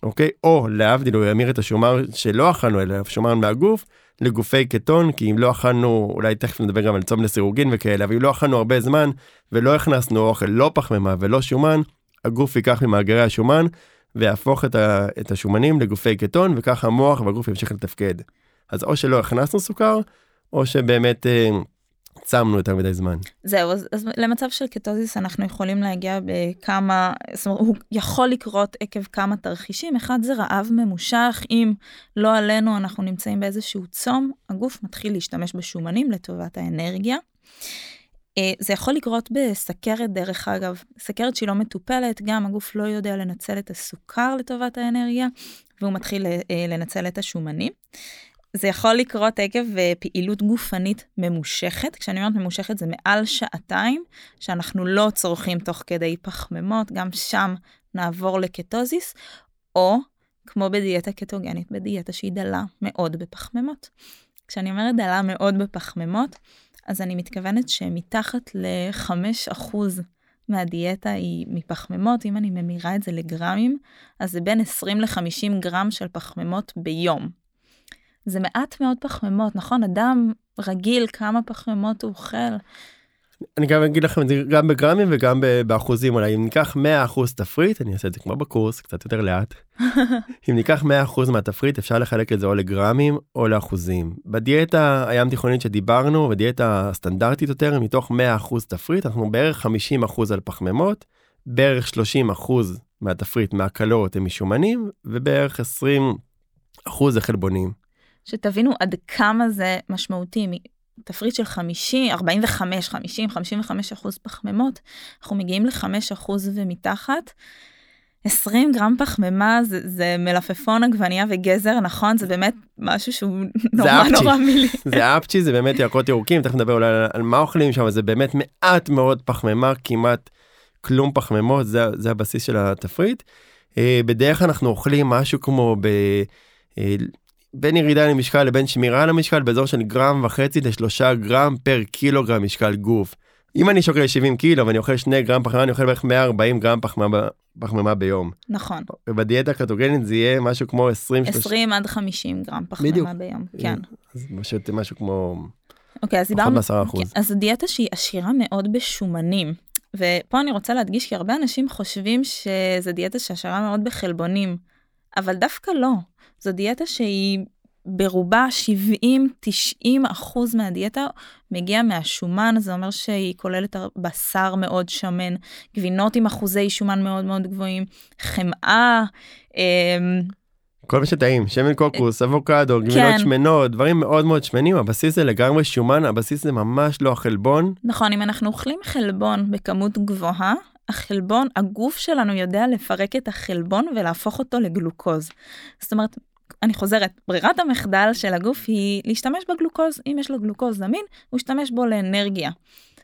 אוקיי? או להבדיל הוא ימיר את השומן שלא אכלנו, אלא שומן מהגוף, לגופי קטון, כי אם לא אכלנו, אולי תכף נדבר גם על צום לסירוגין וכאלה, אבל אם לא אכלנו הרבה זמן ולא הכנסנו אוכל לא פחמימה ולא שומן, הגוף ייקח ממאגרי השומן ויהפוך את, ה, את השומנים לגופי קטון, וככה המוח והגוף ימשיך לתפקד. אז או שלא הכנסנו סוכר, או שבאמת אה, צמנו יותר מדי זמן. זהו, אז, אז למצב של קטוזיס אנחנו יכולים להגיע בכמה, זאת אומרת, הוא יכול לקרות עקב כמה תרחישים. אחד זה רעב ממושך, אם לא עלינו אנחנו נמצאים באיזשהו צום, הגוף מתחיל להשתמש בשומנים לטובת האנרגיה. אה, זה יכול לקרות בסכרת דרך אגב, סכרת שהיא לא מטופלת, גם הגוף לא יודע לנצל את הסוכר לטובת האנרגיה, והוא מתחיל אה, לנצל את השומנים. זה יכול לקרות עקב אה, פעילות גופנית ממושכת, כשאני אומרת ממושכת זה מעל שעתיים, שאנחנו לא צורכים תוך כדי פחמימות, גם שם נעבור לקטוזיס, או כמו בדיאטה קטוגנית, בדיאטה שהיא דלה מאוד בפחמימות. כשאני אומרת דלה מאוד בפחמימות, אז אני מתכוונת שמתחת ל-5% מהדיאטה היא מפחמימות, אם אני ממירה את זה לגרמים, אז זה בין 20 ל-50 גרם של פחמימות ביום. זה מעט מאוד פחמימות, נכון? אדם רגיל, כמה פחמימות הוא אוכל. אני גם אגיד לכם את זה גם בגרמים וגם באחוזים אולי אם ניקח 100% תפריט אני אעשה את זה כמו בקורס קצת יותר לאט אם ניקח 100% מהתפריט אפשר לחלק את זה או לגרמים או לאחוזים בדיאטה הים תיכונית שדיברנו ודיאטה סטנדרטית יותר מתוך 100% תפריט אנחנו בערך 50% על פחמימות בערך 30% מהתפריט מהקלוריות הם משומנים ובערך 20% זה חלבונים. שתבינו עד כמה זה משמעותי. תפריט של 50, 45, 50, 55 אחוז פחמימות, אנחנו מגיעים ל-5 אחוז ומתחת. 20 גרם פחמימה זה, זה מלפפון עגבנייה וגזר נכון זה באמת משהו שהוא נורא נורא מילי. זה אפצ'י זה באמת ירקות ירוקים תכף נדבר אולי על, על מה אוכלים שם זה באמת מעט מאוד פחמימה כמעט כלום פחמימות זה, זה הבסיס של התפריט. אה, בדרך כלל אנחנו אוכלים משהו כמו ב... בין ירידה למשקל לבין שמירה על המשקל באזור של גרם וחצי לשלושה גרם פר קילוגרם משקל גוף. אם אני שוקל 70 קילו ואני אוכל 2 גרם פחמימה אני אוכל בערך 140 גרם פחמימה, פחמימה ביום. נכון. ובדיאטה הקטוגנית זה יהיה משהו כמו 20 20 עד 50 גרם פחמימה בדיוק. ביום. כן. אז פשוט משהו כמו... אוקיי אז דיברנו, כן, אז דיאטה שהיא עשירה מאוד בשומנים. ופה אני רוצה להדגיש כי הרבה אנשים חושבים שזה דיאטה שעשירה מאוד בחלבונים, אבל דווקא לא. זו דיאטה שהיא ברובה 70-90 אחוז מהדיאטה מגיע מהשומן, זה אומר שהיא כוללת בשר מאוד שמן, גבינות עם אחוזי שומן מאוד מאוד גבוהים, חמאה. אמ, כל מה שטעים, שמן קוקוס, אבוקדו, גבינות כן. שמנות, דברים מאוד מאוד שמנים, הבסיס זה לגמרי שומן, הבסיס זה ממש לא החלבון. נכון, אם אנחנו אוכלים חלבון בכמות גבוהה, החלבון, הגוף שלנו יודע לפרק את החלבון ולהפוך אותו לגלוקוז. זאת אומרת, אני חוזרת, ברירת המחדל של הגוף היא להשתמש בגלוקוז, אם יש לו גלוקוז זמין, הוא ישתמש בו לאנרגיה.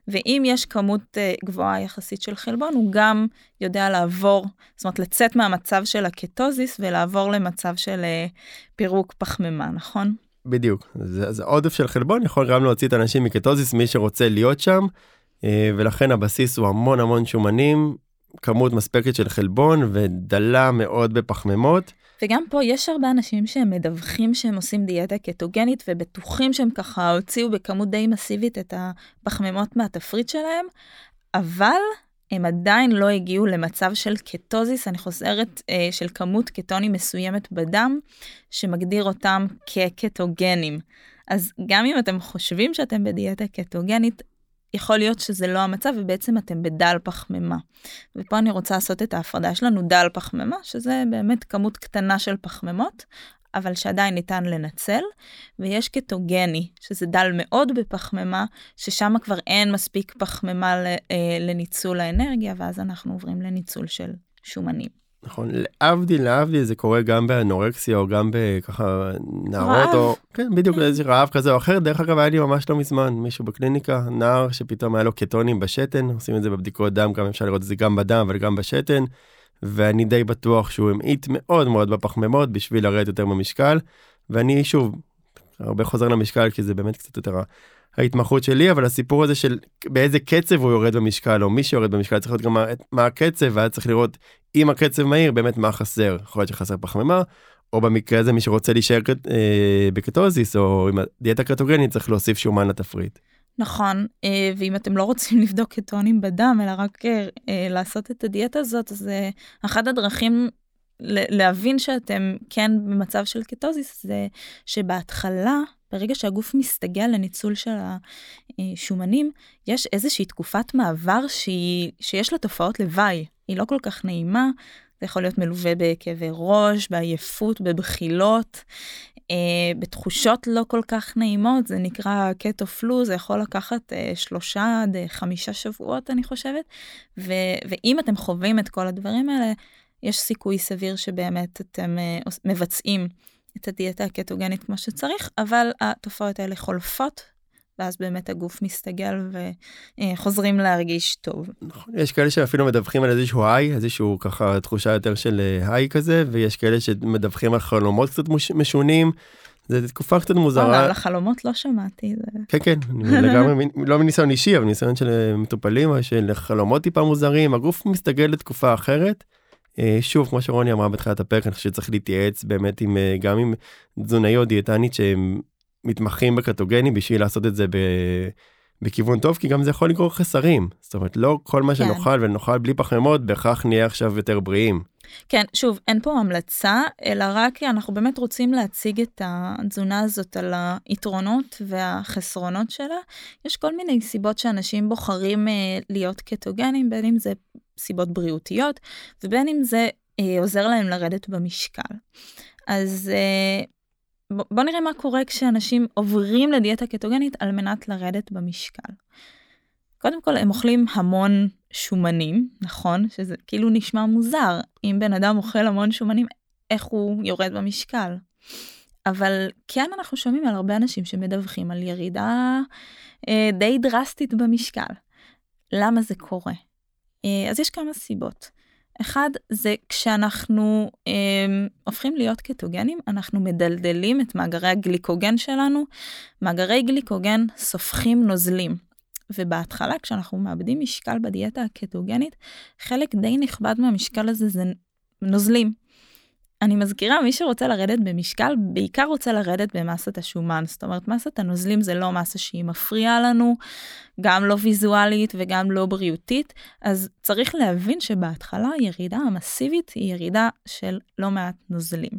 ואם יש כמות uh, גבוהה יחסית של חלבון, הוא גם יודע לעבור, זאת אומרת לצאת מהמצב של הקטוזיס ולעבור למצב של uh, פירוק פחמימה, נכון? בדיוק, אז עודף של חלבון יכול גם להוציא את האנשים מקטוזיס, מי שרוצה להיות שם, uh, ולכן הבסיס הוא המון המון שומנים, כמות מספקת של חלבון ודלה מאוד בפחמימות. וגם פה יש הרבה אנשים שהם מדווחים שהם עושים דיאטה קטוגנית ובטוחים שהם ככה הוציאו בכמות די מסיבית את הפחמימות מהתפריט שלהם, אבל הם עדיין לא הגיעו למצב של קטוזיס, אני חוזרת, אה, של כמות קטונים מסוימת בדם, שמגדיר אותם כקטוגנים. אז גם אם אתם חושבים שאתם בדיאטה קטוגנית, יכול להיות שזה לא המצב ובעצם אתם בדל פחמימה. ופה אני רוצה לעשות את ההפרדה, יש לנו דל פחמימה, שזה באמת כמות קטנה של פחמימות, אבל שעדיין ניתן לנצל, ויש קטוגני, שזה דל מאוד בפחמימה, ששם כבר אין מספיק פחמימה אה, לניצול האנרגיה, ואז אנחנו עוברים לניצול של שומנים. נכון להבדיל להבדיל זה קורה גם באנורקסיה או גם בככה נערות או כן בדיוק כן. איזה רעב כזה או אחר. דרך אגב היה לי ממש לא מזמן מישהו בקליניקה נער שפתאום היה לו קטונים בשתן. עושים את זה בבדיקות דם גם אפשר לראות את זה גם בדם אבל גם בשתן. ואני די בטוח שהוא המעיט מאוד מאוד בפחמימות בשביל לרדת יותר במשקל. ואני שוב הרבה חוזר למשקל כי זה באמת קצת יותר ההתמחות שלי אבל הסיפור הזה של באיזה קצב הוא יורד במשקל או מי שיורד במשקל צריך להיות גם מה, מה הקצב ואז צריך לראות אם הקצב מהיר באמת מה חסר יכול להיות שחסר פחמימה או במקרה הזה מי שרוצה להישאר אה, בקטוזיס או עם הדיאטה קטוגנית צריך להוסיף שומן לתפריט. נכון אה, ואם אתם לא רוצים לבדוק קטונים בדם אלא רק אה, אה לעשות את הדיאטה הזאת אז אחת הדרכים להבין שאתם כן במצב של קטוזיס זה שבהתחלה ברגע שהגוף מסתגל לניצול של השומנים, יש איזושהי תקופת מעבר שהיא, שיש לה תופעות לוואי, היא לא כל כך נעימה, זה יכול להיות מלווה בכאבי ראש, בעייפות, בבחילות, אה, בתחושות לא כל כך נעימות, זה נקרא קטו פלו, זה יכול לקחת אה, שלושה עד אה, חמישה שבועות אני חושבת, ו, ואם אתם חווים את כל הדברים האלה, יש סיכוי סביר שבאמת אתם אה, מבצעים את הדיאטה הקטוגנית כמו שצריך, אבל התופעות האלה חולפות, ואז באמת הגוף מסתגל וחוזרים להרגיש טוב. נכון, יש כאלה שאפילו מדווחים על איזשהו היי, איזשהו ככה תחושה יותר של אה, היי כזה, ויש כאלה שמדווחים על חלומות קצת משונים. זה תקופה קצת מוזרה. על החלומות לא שמעתי. זה... כן כן, לגמרי, לא מניסיון אישי, אבל ניסיון של אה, מטופלים, של חלומות טיפה מוזרים, הגוף מסתגל לתקופה אחרת. אה, שוב כמו שרוני אמרה בתחילת הפרק אני חושב שצריך להתייעץ באמת עם אה, גם עם תזונאי או דיאטנית שהם מתמחים בקטוגנים בשביל לעשות את זה ב... בכיוון טוב כי גם זה יכול לגרור חסרים זאת אומרת לא כל מה כן. שנאכל ונאכל בלי פחמימות בהכרח נהיה עכשיו יותר בריאים. כן שוב אין פה המלצה אלא רק אנחנו באמת רוצים להציג את התזונה הזאת על היתרונות והחסרונות שלה יש כל מיני סיבות שאנשים בוחרים אה, להיות קטוגנים בין אם זה סיבות בריאותיות, ובין אם זה אה, עוזר להם לרדת במשקל. אז אה, ב- בוא נראה מה קורה כשאנשים עוברים לדיאטה קטוגנית על מנת לרדת במשקל. קודם כל הם אוכלים המון שומנים, נכון? שזה כאילו נשמע מוזר. אם בן אדם אוכל המון שומנים, איך הוא יורד במשקל? אבל כן אנחנו שומעים על הרבה אנשים שמדווחים על ירידה אה, די דרסטית במשקל. למה זה קורה? אה, אז יש כמה סיבות. אחד זה כשאנחנו אה, הופכים להיות קטוגנים, אנחנו מדלדלים את מאגרי הגליקוגן שלנו. מאגרי גליקוגן סופחים נוזלים. ובהתחלה כשאנחנו מאבדים משקל בדיאטה הקטוגנית, חלק די נכבד מהמשקל הזה זה נוזלים. אני מזכירה, מי שרוצה לרדת במשקל, בעיקר רוצה לרדת במסת השומן. זאת אומרת, מסת הנוזלים זה לא מסה שהיא מפריעה לנו, גם לא ויזואלית וגם לא בריאותית, אז צריך להבין שבהתחלה הירידה המסיבית היא ירידה של לא מעט נוזלים.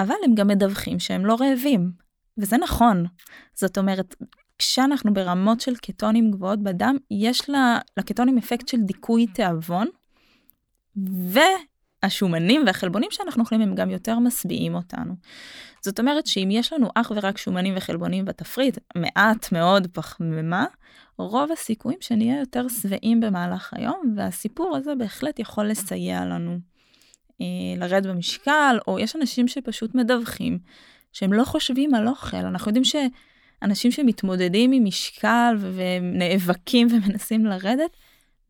אבל הם גם מדווחים שהם לא רעבים, וזה נכון. זאת אומרת, כשאנחנו ברמות של קטונים גבוהות בדם, יש לקטונים אפקט של דיכוי תיאבון, ו... השומנים והחלבונים שאנחנו אוכלים הם גם יותר משביעים אותנו. זאת אומרת שאם יש לנו אך ורק שומנים וחלבונים בתפריט, מעט מאוד פחמימה, רוב הסיכויים שנהיה יותר שבעים במהלך היום, והסיפור הזה בהחלט יכול לסייע לנו אה, לרד במשקל, או יש אנשים שפשוט מדווחים שהם לא חושבים על אוכל. אנחנו יודעים שאנשים שמתמודדים עם משקל ונאבקים ומנסים לרדת,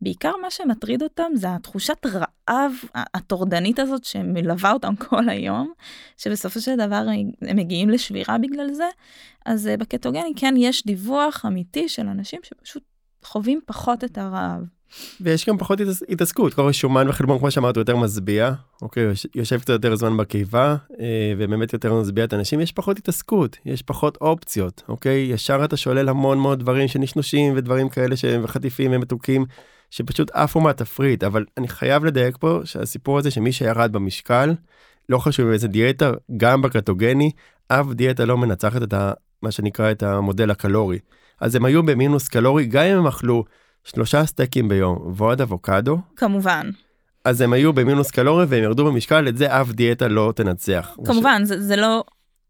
בעיקר מה שמטריד אותם זה התחושת רעב הטורדנית הזאת שמלווה אותם כל היום, שבסופו של דבר הם מגיעים לשבירה בגלל זה. אז אה, בקטוגני כן יש דיווח אמיתי של אנשים שפשוט חווים פחות את הרעב. ויש גם פחות התעסקות, כל שומן וחלבון כמו שאמרת יותר משביע, אוקיי, יושב קצת יותר זמן בקיבה אה, ובאמת יותר משביע את האנשים, יש פחות התעסקות, יש פחות אופציות, אוקיי, ישר אתה שולל המון מאוד דברים שנשנושים ודברים כאלה שהם וחטיפים ומתוקים. שפשוט עפו מהתפריט, אבל אני חייב לדייק פה שהסיפור הזה שמי שירד במשקל, לא חשוב איזה דיאטה, גם בקטוגני, אף דיאטה לא מנצחת את ה, מה שנקרא את המודל הקלורי. אז הם היו במינוס קלורי, גם אם הם אכלו שלושה סטייקים ביום ועוד אבוקדו. כמובן. אז הם היו במינוס קלורי והם ירדו במשקל, את זה אף דיאטה לא תנצח. כמובן, ש... זה, זה לא,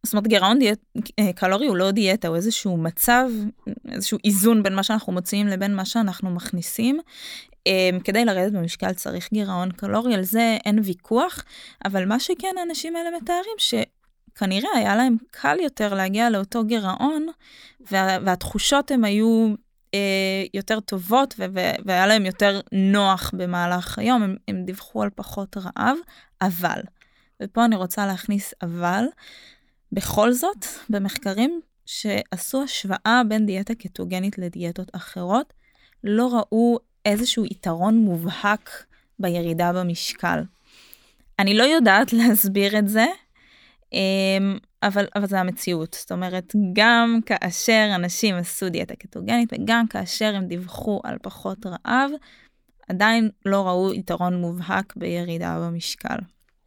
זאת אומרת גירעון דיאט, אה, קלורי הוא לא דיאטה, הוא איזשהו מצב, איזשהו איזון בין מה שאנחנו מוציאים לבין מה שאנחנו מכניסים. אה, כדי לרדת במשקל צריך גירעון קלורי, על זה אין ויכוח, אבל מה שכן האנשים האלה מתארים, שכנראה היה להם קל יותר להגיע לאותו גירעון, וה, והתחושות הם היו יותר טובות, והיה להם יותר נוח במהלך היום, הם, הם דיווחו על פחות רעב, אבל, ופה אני רוצה להכניס אבל, בכל זאת, במחקרים שעשו השוואה בין דיאטה קטוגנית לדיאטות אחרות, לא ראו איזשהו יתרון מובהק בירידה במשקל. אני לא יודעת להסביר את זה, אמ, אבל, אבל זה המציאות. זאת אומרת, גם כאשר אנשים עשו דיאטה קטוגנית וגם כאשר הם דיווחו על פחות רעב, עדיין לא ראו יתרון מובהק בירידה במשקל.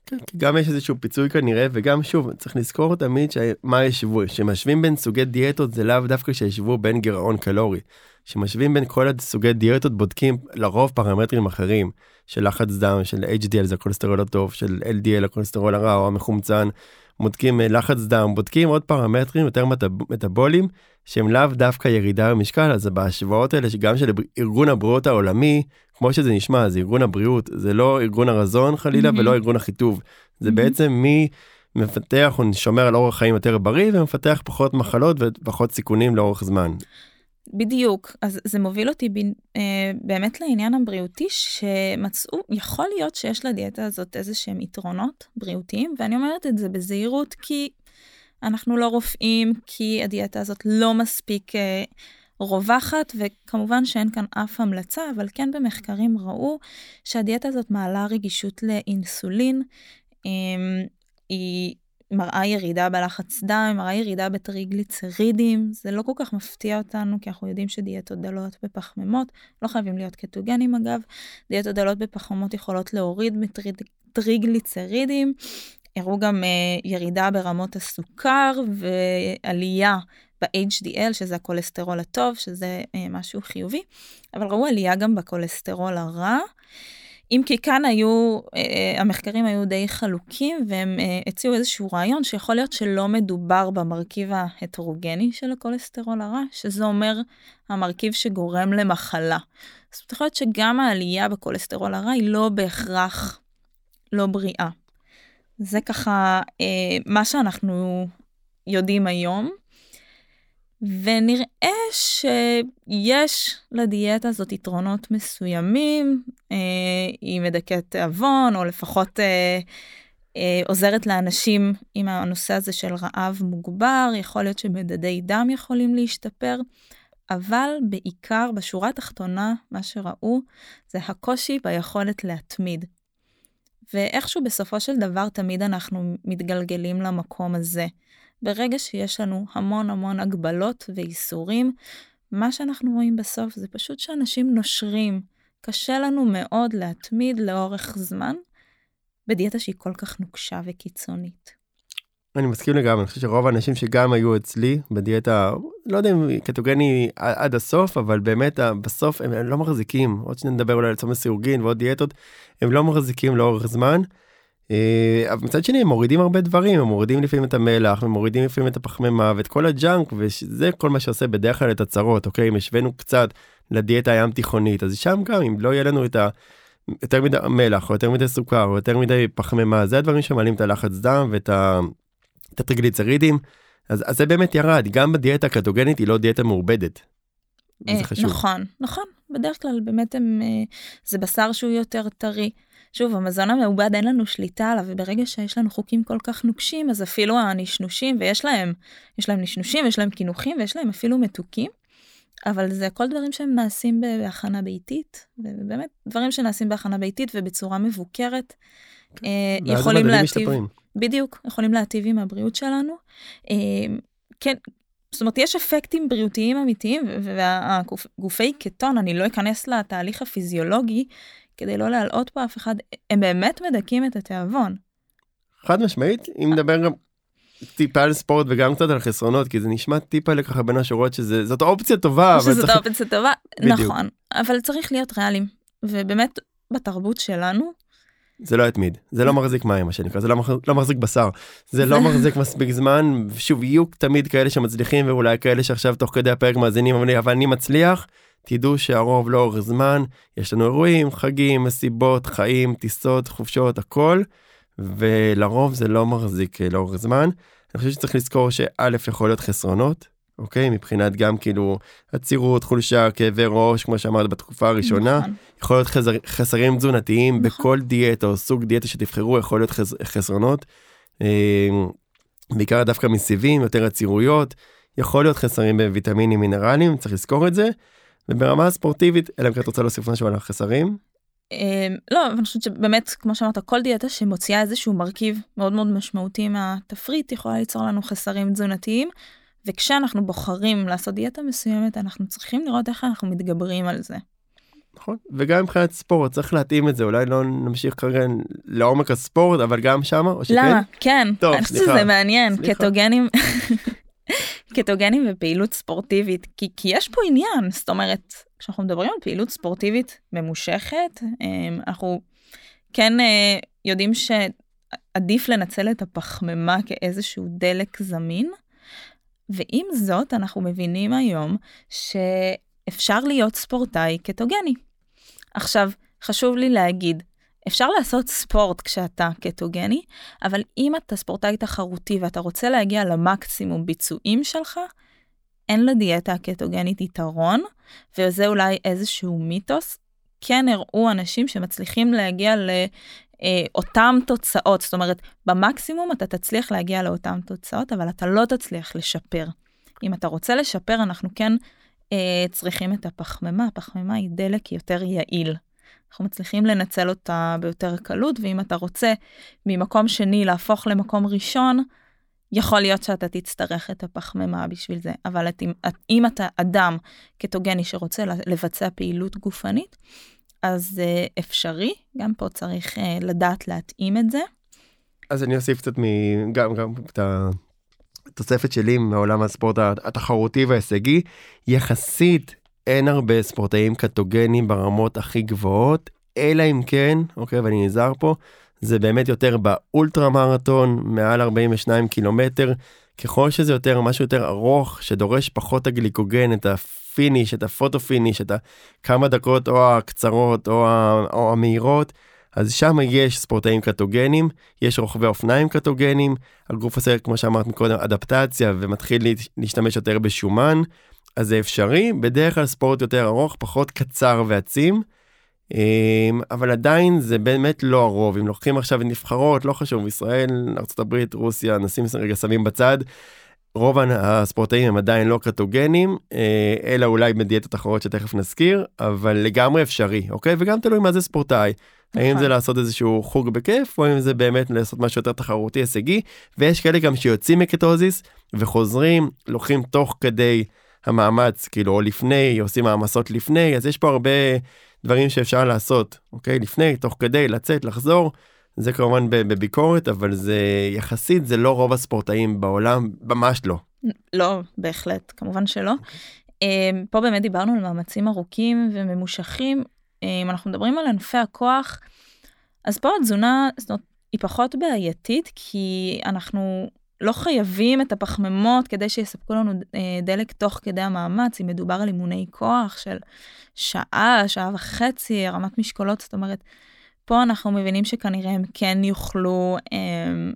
כן, גם יש איזשהו פיצוי כנראה וגם שוב צריך לזכור תמיד מה ישבו שמשווים בין סוגי דיאטות זה לאו דווקא שישבו בין גירעון קלורי. שמשווים בין כל הסוגי דיאטות בודקים לרוב פרמטרים אחרים של לחץ דם של HDL זה הכולסטרול הטוב של LDL הכולסטרול הרע או המחומצן. בודקים אה, לחץ דם בודקים עוד פרמטרים יותר מטאבולים שהם לאו דווקא ירידה במשקל אז בהשוואות האלה שגם של ארגון הבריאות העולמי כמו שזה נשמע זה ארגון הבריאות זה לא ארגון הרזון חלילה mm-hmm. ולא ארגון החיטוב זה mm-hmm. בעצם מי מפתח או שומר על אורח חיים יותר בריא ומפתח פחות מחלות ופחות סיכונים לאורך זמן. בדיוק, אז זה מוביל אותי ב, אה, באמת לעניין הבריאותי שמצאו, יכול להיות שיש לדיאטה הזאת איזה שהם יתרונות בריאותיים, ואני אומרת את זה בזהירות כי אנחנו לא רופאים, כי הדיאטה הזאת לא מספיק אה, רווחת, וכמובן שאין כאן אף המלצה, אבל כן במחקרים ראו שהדיאטה הזאת מעלה רגישות לאינסולין. אה, היא מראה ירידה בלחץ דם, מראה ירידה בטריגליצרידים, זה לא כל כך מפתיע אותנו, כי אנחנו יודעים שדיאטות דלות בפחמימות, לא חייבים להיות קטוגנים אגב, דיאטות דלות בפחמימות יכולות להוריד מטריגליצרידים, הראו גם uh, ירידה ברמות הסוכר ועלייה ב-HDL, שזה הכולסטרול הטוב, שזה uh, משהו חיובי, אבל ראו עלייה גם בכולסטרול הרע. אם כי כאן היו, אה, המחקרים היו די חלוקים והם אה, הציעו איזשהו רעיון שיכול להיות שלא מדובר במרכיב ההטרוגני של הכולסטרול הרע, שזה אומר המרכיב שגורם למחלה. זאת אומרת שגם העלייה בכולסטרול הרע היא לא בהכרח לא בריאה. זה ככה אה, מה שאנחנו יודעים היום. ונראה שיש לדיאטה הזאת יתרונות מסוימים, אה, היא מדכאת תיאבון, או לפחות אה, אה, עוזרת לאנשים עם הנושא הזה של רעב מוגבר, יכול להיות שמדדי דם יכולים להשתפר, אבל בעיקר בשורה התחתונה, מה שראו זה הקושי ביכולת להתמיד. ואיכשהו בסופו של דבר תמיד אנחנו מתגלגלים למקום הזה. ברגע שיש לנו המון המון הגבלות ואיסורים, מה שאנחנו רואים בסוף זה פשוט שאנשים נושרים. קשה לנו מאוד להתמיד לאורך זמן בדיאטה שהיא כל כך נוקשה וקיצונית. אני מסכים לגמרי, אני חושב שרוב האנשים שגם היו אצלי בדיאטה, לא יודע אם קטוגני עד הסוף, אבל באמת בסוף הם לא מחזיקים, עוד שניה נדבר אולי על צומס סירוגין ועוד דיאטות, הם לא מחזיקים לאורך זמן. אה, אבל מצד שני הם מורידים הרבה דברים, הם מורידים לפעמים את המלח, הם מורידים לפעמים את הפחמימה ואת כל הג'אנק, וזה כל מה שעושה בדרך כלל את הצרות, אוקיי? אם השווינו קצת לדיאטה הים תיכונית, אז שם גם אם לא יהיה לנו את ה... יותר מדי מלח או יותר מדי סוכר או יותר מדי פחמימה זה הדברים שמעלים את הלחץ דם ואת הטריגליצרידים אז, אז זה באמת ירד גם בדיאטה הקטוגנית היא לא דיאטה מעובדת. אה, נכון נכון בדרך כלל באמת הם אה, זה בשר שהוא יותר טרי שוב, המזון המעובד אין לנו שליטה עליו, וברגע שיש לנו חוקים כל כך נוקשים, אז אפילו הנשנושים, ויש להם, יש להם נשנושים, יש להם קינוחים, ויש להם אפילו מתוקים, אבל זה כל דברים שהם נעשים בהכנה ביתית, ובאמת דברים שנעשים בהכנה ביתית ובצורה מבוקרת, כן. אה, יכולים להטיב, בדיוק, יכולים להטיב עם הבריאות שלנו. אה, כן, זאת אומרת, יש אפקטים בריאותיים אמיתיים, והגופי קטון, אני לא אכנס לתהליך הפיזיולוגי, כדי לא להלאות פה אף אחד, הם באמת מדכאים את התיאבון. חד משמעית, אם נדבר גם טיפה על ספורט וגם קצת על חסרונות, כי זה נשמע טיפה לככה בין השורות שזאת אופציה טובה. אבל שזאת צריך... אופציה טובה, בדיוק. נכון, אבל צריך להיות ריאליים, ובאמת בתרבות שלנו. זה לא יתמיד, זה לא מחזיק מים מה שנקרא, זה לא, מח... לא מחזיק בשר, זה לא מחזיק מספיק זמן, שוב יהיו תמיד כאלה שמצליחים ואולי כאלה שעכשיו תוך כדי הפרק מאזינים, אבל אני מצליח. תדעו שהרוב לאורך זמן, יש לנו אירועים, חגים, מסיבות, חיים, טיסות, חופשות, הכל, ולרוב זה לא מחזיק אה, לאורך זמן. אני חושב שצריך לזכור שא' יכול להיות חסרונות, אוקיי? מבחינת גם כאילו עצירות, חולשה, כאבי ראש, כמו שאמרת בתקופה הראשונה. נכון. יכול להיות חסר, חסרים תזונתיים נכון. בכל דיאטה או סוג דיאטה שתבחרו, יכול להיות חס, חסרונות. אה, בעיקר דווקא מסיבים, יותר עצירויות. יכול להיות חסרים בוויטמינים מינרלים, צריך לזכור את זה. וברמה הספורטיבית, אלא אם כן את רוצה להוסיף משהו על החסרים. אמ, לא, אבל אני חושבת שבאמת, כמו שאמרת, כל דיאטה שמוציאה איזשהו מרכיב מאוד מאוד משמעותי מהתפריט יכולה ליצור לנו חסרים תזונתיים, וכשאנחנו בוחרים לעשות דיאטה מסוימת, אנחנו צריכים לראות איך אנחנו מתגברים על זה. נכון, וגם מבחינת ספורט צריך להתאים את זה, אולי לא נמשיך כרגע לעומק הספורט, אבל גם שמה, או שכן? למה? כן, טוב, אני חושבת שזה מעניין, קטוגנים. קטוגנים ופעילות ספורטיבית, כי, כי יש פה עניין, זאת אומרת, כשאנחנו מדברים על פעילות ספורטיבית ממושכת, אמ, אנחנו כן אה, יודעים שעדיף לנצל את הפחמימה כאיזשהו דלק זמין, ועם זאת אנחנו מבינים היום שאפשר להיות ספורטאי קטוגני. עכשיו, חשוב לי להגיד, אפשר לעשות ספורט כשאתה קטוגני, אבל אם אתה ספורטאי תחרותי ואתה רוצה להגיע למקסימום ביצועים שלך, אין לדיאטה הקטוגנית יתרון, וזה אולי איזשהו מיתוס. כן הראו אנשים שמצליחים להגיע לאותם אה, תוצאות, זאת אומרת, במקסימום אתה תצליח להגיע לאותם תוצאות, אבל אתה לא תצליח לשפר. אם אתה רוצה לשפר, אנחנו כן אה, צריכים את הפחמימה, הפחמימה היא דלק יותר יעיל. אנחנו מצליחים לנצל אותה ביותר קלות, ואם אתה רוצה ממקום שני להפוך למקום ראשון, יכול להיות שאתה תצטרך את הפחמימה בשביל זה, אבל את, אם אתה אדם קטוגני שרוצה לבצע פעילות גופנית, אז uh, אפשרי, גם פה צריך uh, לדעת להתאים את זה. אז אני אוסיף קצת גם, גם את התוספת שלי מעולם הספורט התחרותי וההישגי, יחסית אין הרבה ספורטאים קטוגנים ברמות הכי גבוהות, אלא אם כן, אוקיי, ואני נזהר פה, זה באמת יותר באולטרה מרתון, מעל 42 קילומטר. ככל שזה יותר משהו יותר ארוך, שדורש פחות הגליקוגן, את ה finish, את ה photo finish, את הכמה דקות או הקצרות או, ה, או המהירות, אז שם יש ספורטאים קטוגנים, יש רוכבי אופניים קטוגנים, הגוף עושה, כמו שאמרת קודם, אדפטציה ומתחיל להשתמש יותר בשומן, אז זה אפשרי, בדרך כלל ספורט יותר ארוך, פחות קצר ועצים. אמ, אבל עדיין זה באמת לא הרוב אם לוקחים עכשיו נבחרות לא חשוב ישראל ארה"ב רוסיה נשים רגע שמים בצד. רוב הספורטאים הם עדיין לא קטוגנים אה, אלא אולי בדיאטות אחרות שתכף נזכיר אבל לגמרי אפשרי אוקיי וגם תלוי מה זה ספורטאי. האם זה נכון. לעשות איזשהו חוג בכיף או אם זה באמת לעשות משהו יותר תחרותי הישגי ויש כאלה גם שיוצאים מקטוזיס וחוזרים לוקחים תוך כדי המאמץ כאילו או לפני עושים העמסות לפני אז יש פה הרבה דברים שאפשר לעשות, אוקיי? לפני, תוך כדי, לצאת, לחזור. זה כמובן בביקורת, אבל זה יחסית, זה לא רוב הספורטאים בעולם, ממש לא. לא, בהחלט, כמובן שלא. אמ, פה באמת דיברנו על מאמצים ארוכים וממושכים. אם אמ, אנחנו מדברים על ענפי הכוח, אז פה התזונה, זאת אומרת, היא פחות בעייתית, כי אנחנו לא חייבים את הפחמימות כדי שיספקו לנו אה, דלק תוך כדי המאמץ, אם מדובר על אימוני כוח של שעה, שעה וחצי, הרמת משקולות, זאת אומרת, פה אנחנו מבינים שכנראה הם כן יוכלו אה,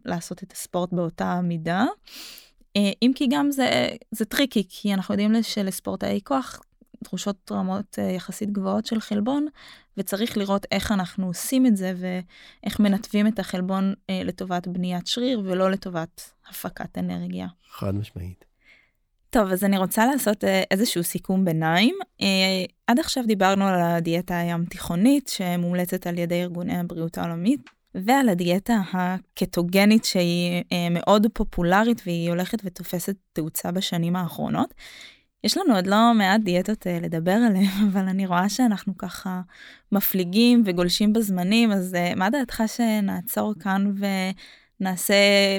לעשות את הספורט באותה מידה. אה, אם כי גם זה, זה tricky, כי אנחנו יודעים שלספורטאי כוח דרושות רמות אה, יחסית גבוהות של חלבון, וצריך לראות איך אנחנו עושים את זה ואיך מנתבים את החלבון אה, לטובת בניית שריר ולא לטובת הפקת אנרגיה. חד משמעית. טוב, אז אני רוצה לעשות אה, איזשהו סיכום ביניים. אה, עד עכשיו דיברנו על הדיאטה הים תיכונית שמומלצת על ידי ארגוני הבריאות העולמית, ועל הדיאטה הקטוגנית שהיא אה, מאוד פופולרית והיא הולכת ותופסת תאוצה בשנים האחרונות. יש לנו עוד לא מעט דיאטות uh, לדבר עליהן, אבל אני רואה שאנחנו ככה מפליגים וגולשים בזמנים, אז uh, מה דעתך שנעצור כאן ונעשה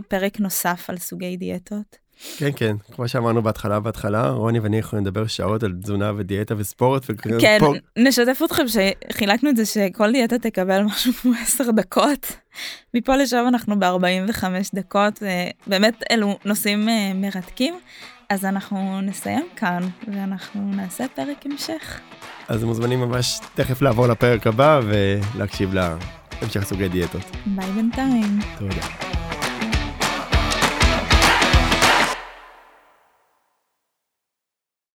פרק נוסף על סוגי דיאטות? כן, כן, כמו שאמרנו בהתחלה, בהתחלה, רוני ואני יכולים לדבר שעות על תזונה ודיאטה וספורט. כן, פה... נשתף אתכם שחילקנו את זה שכל דיאטה תקבל משהו כמו 10 דקות. מפה לשם אנחנו ב-45 דקות, באמת אלו נושאים אה, מרתקים. אז אנחנו נסיים כאן, ואנחנו נעשה פרק המשך. אז מוזמנים ממש תכף לעבור לפרק הבא ולהקשיב להמשך סוגי דיאטות. ביי בינתיים. תודה.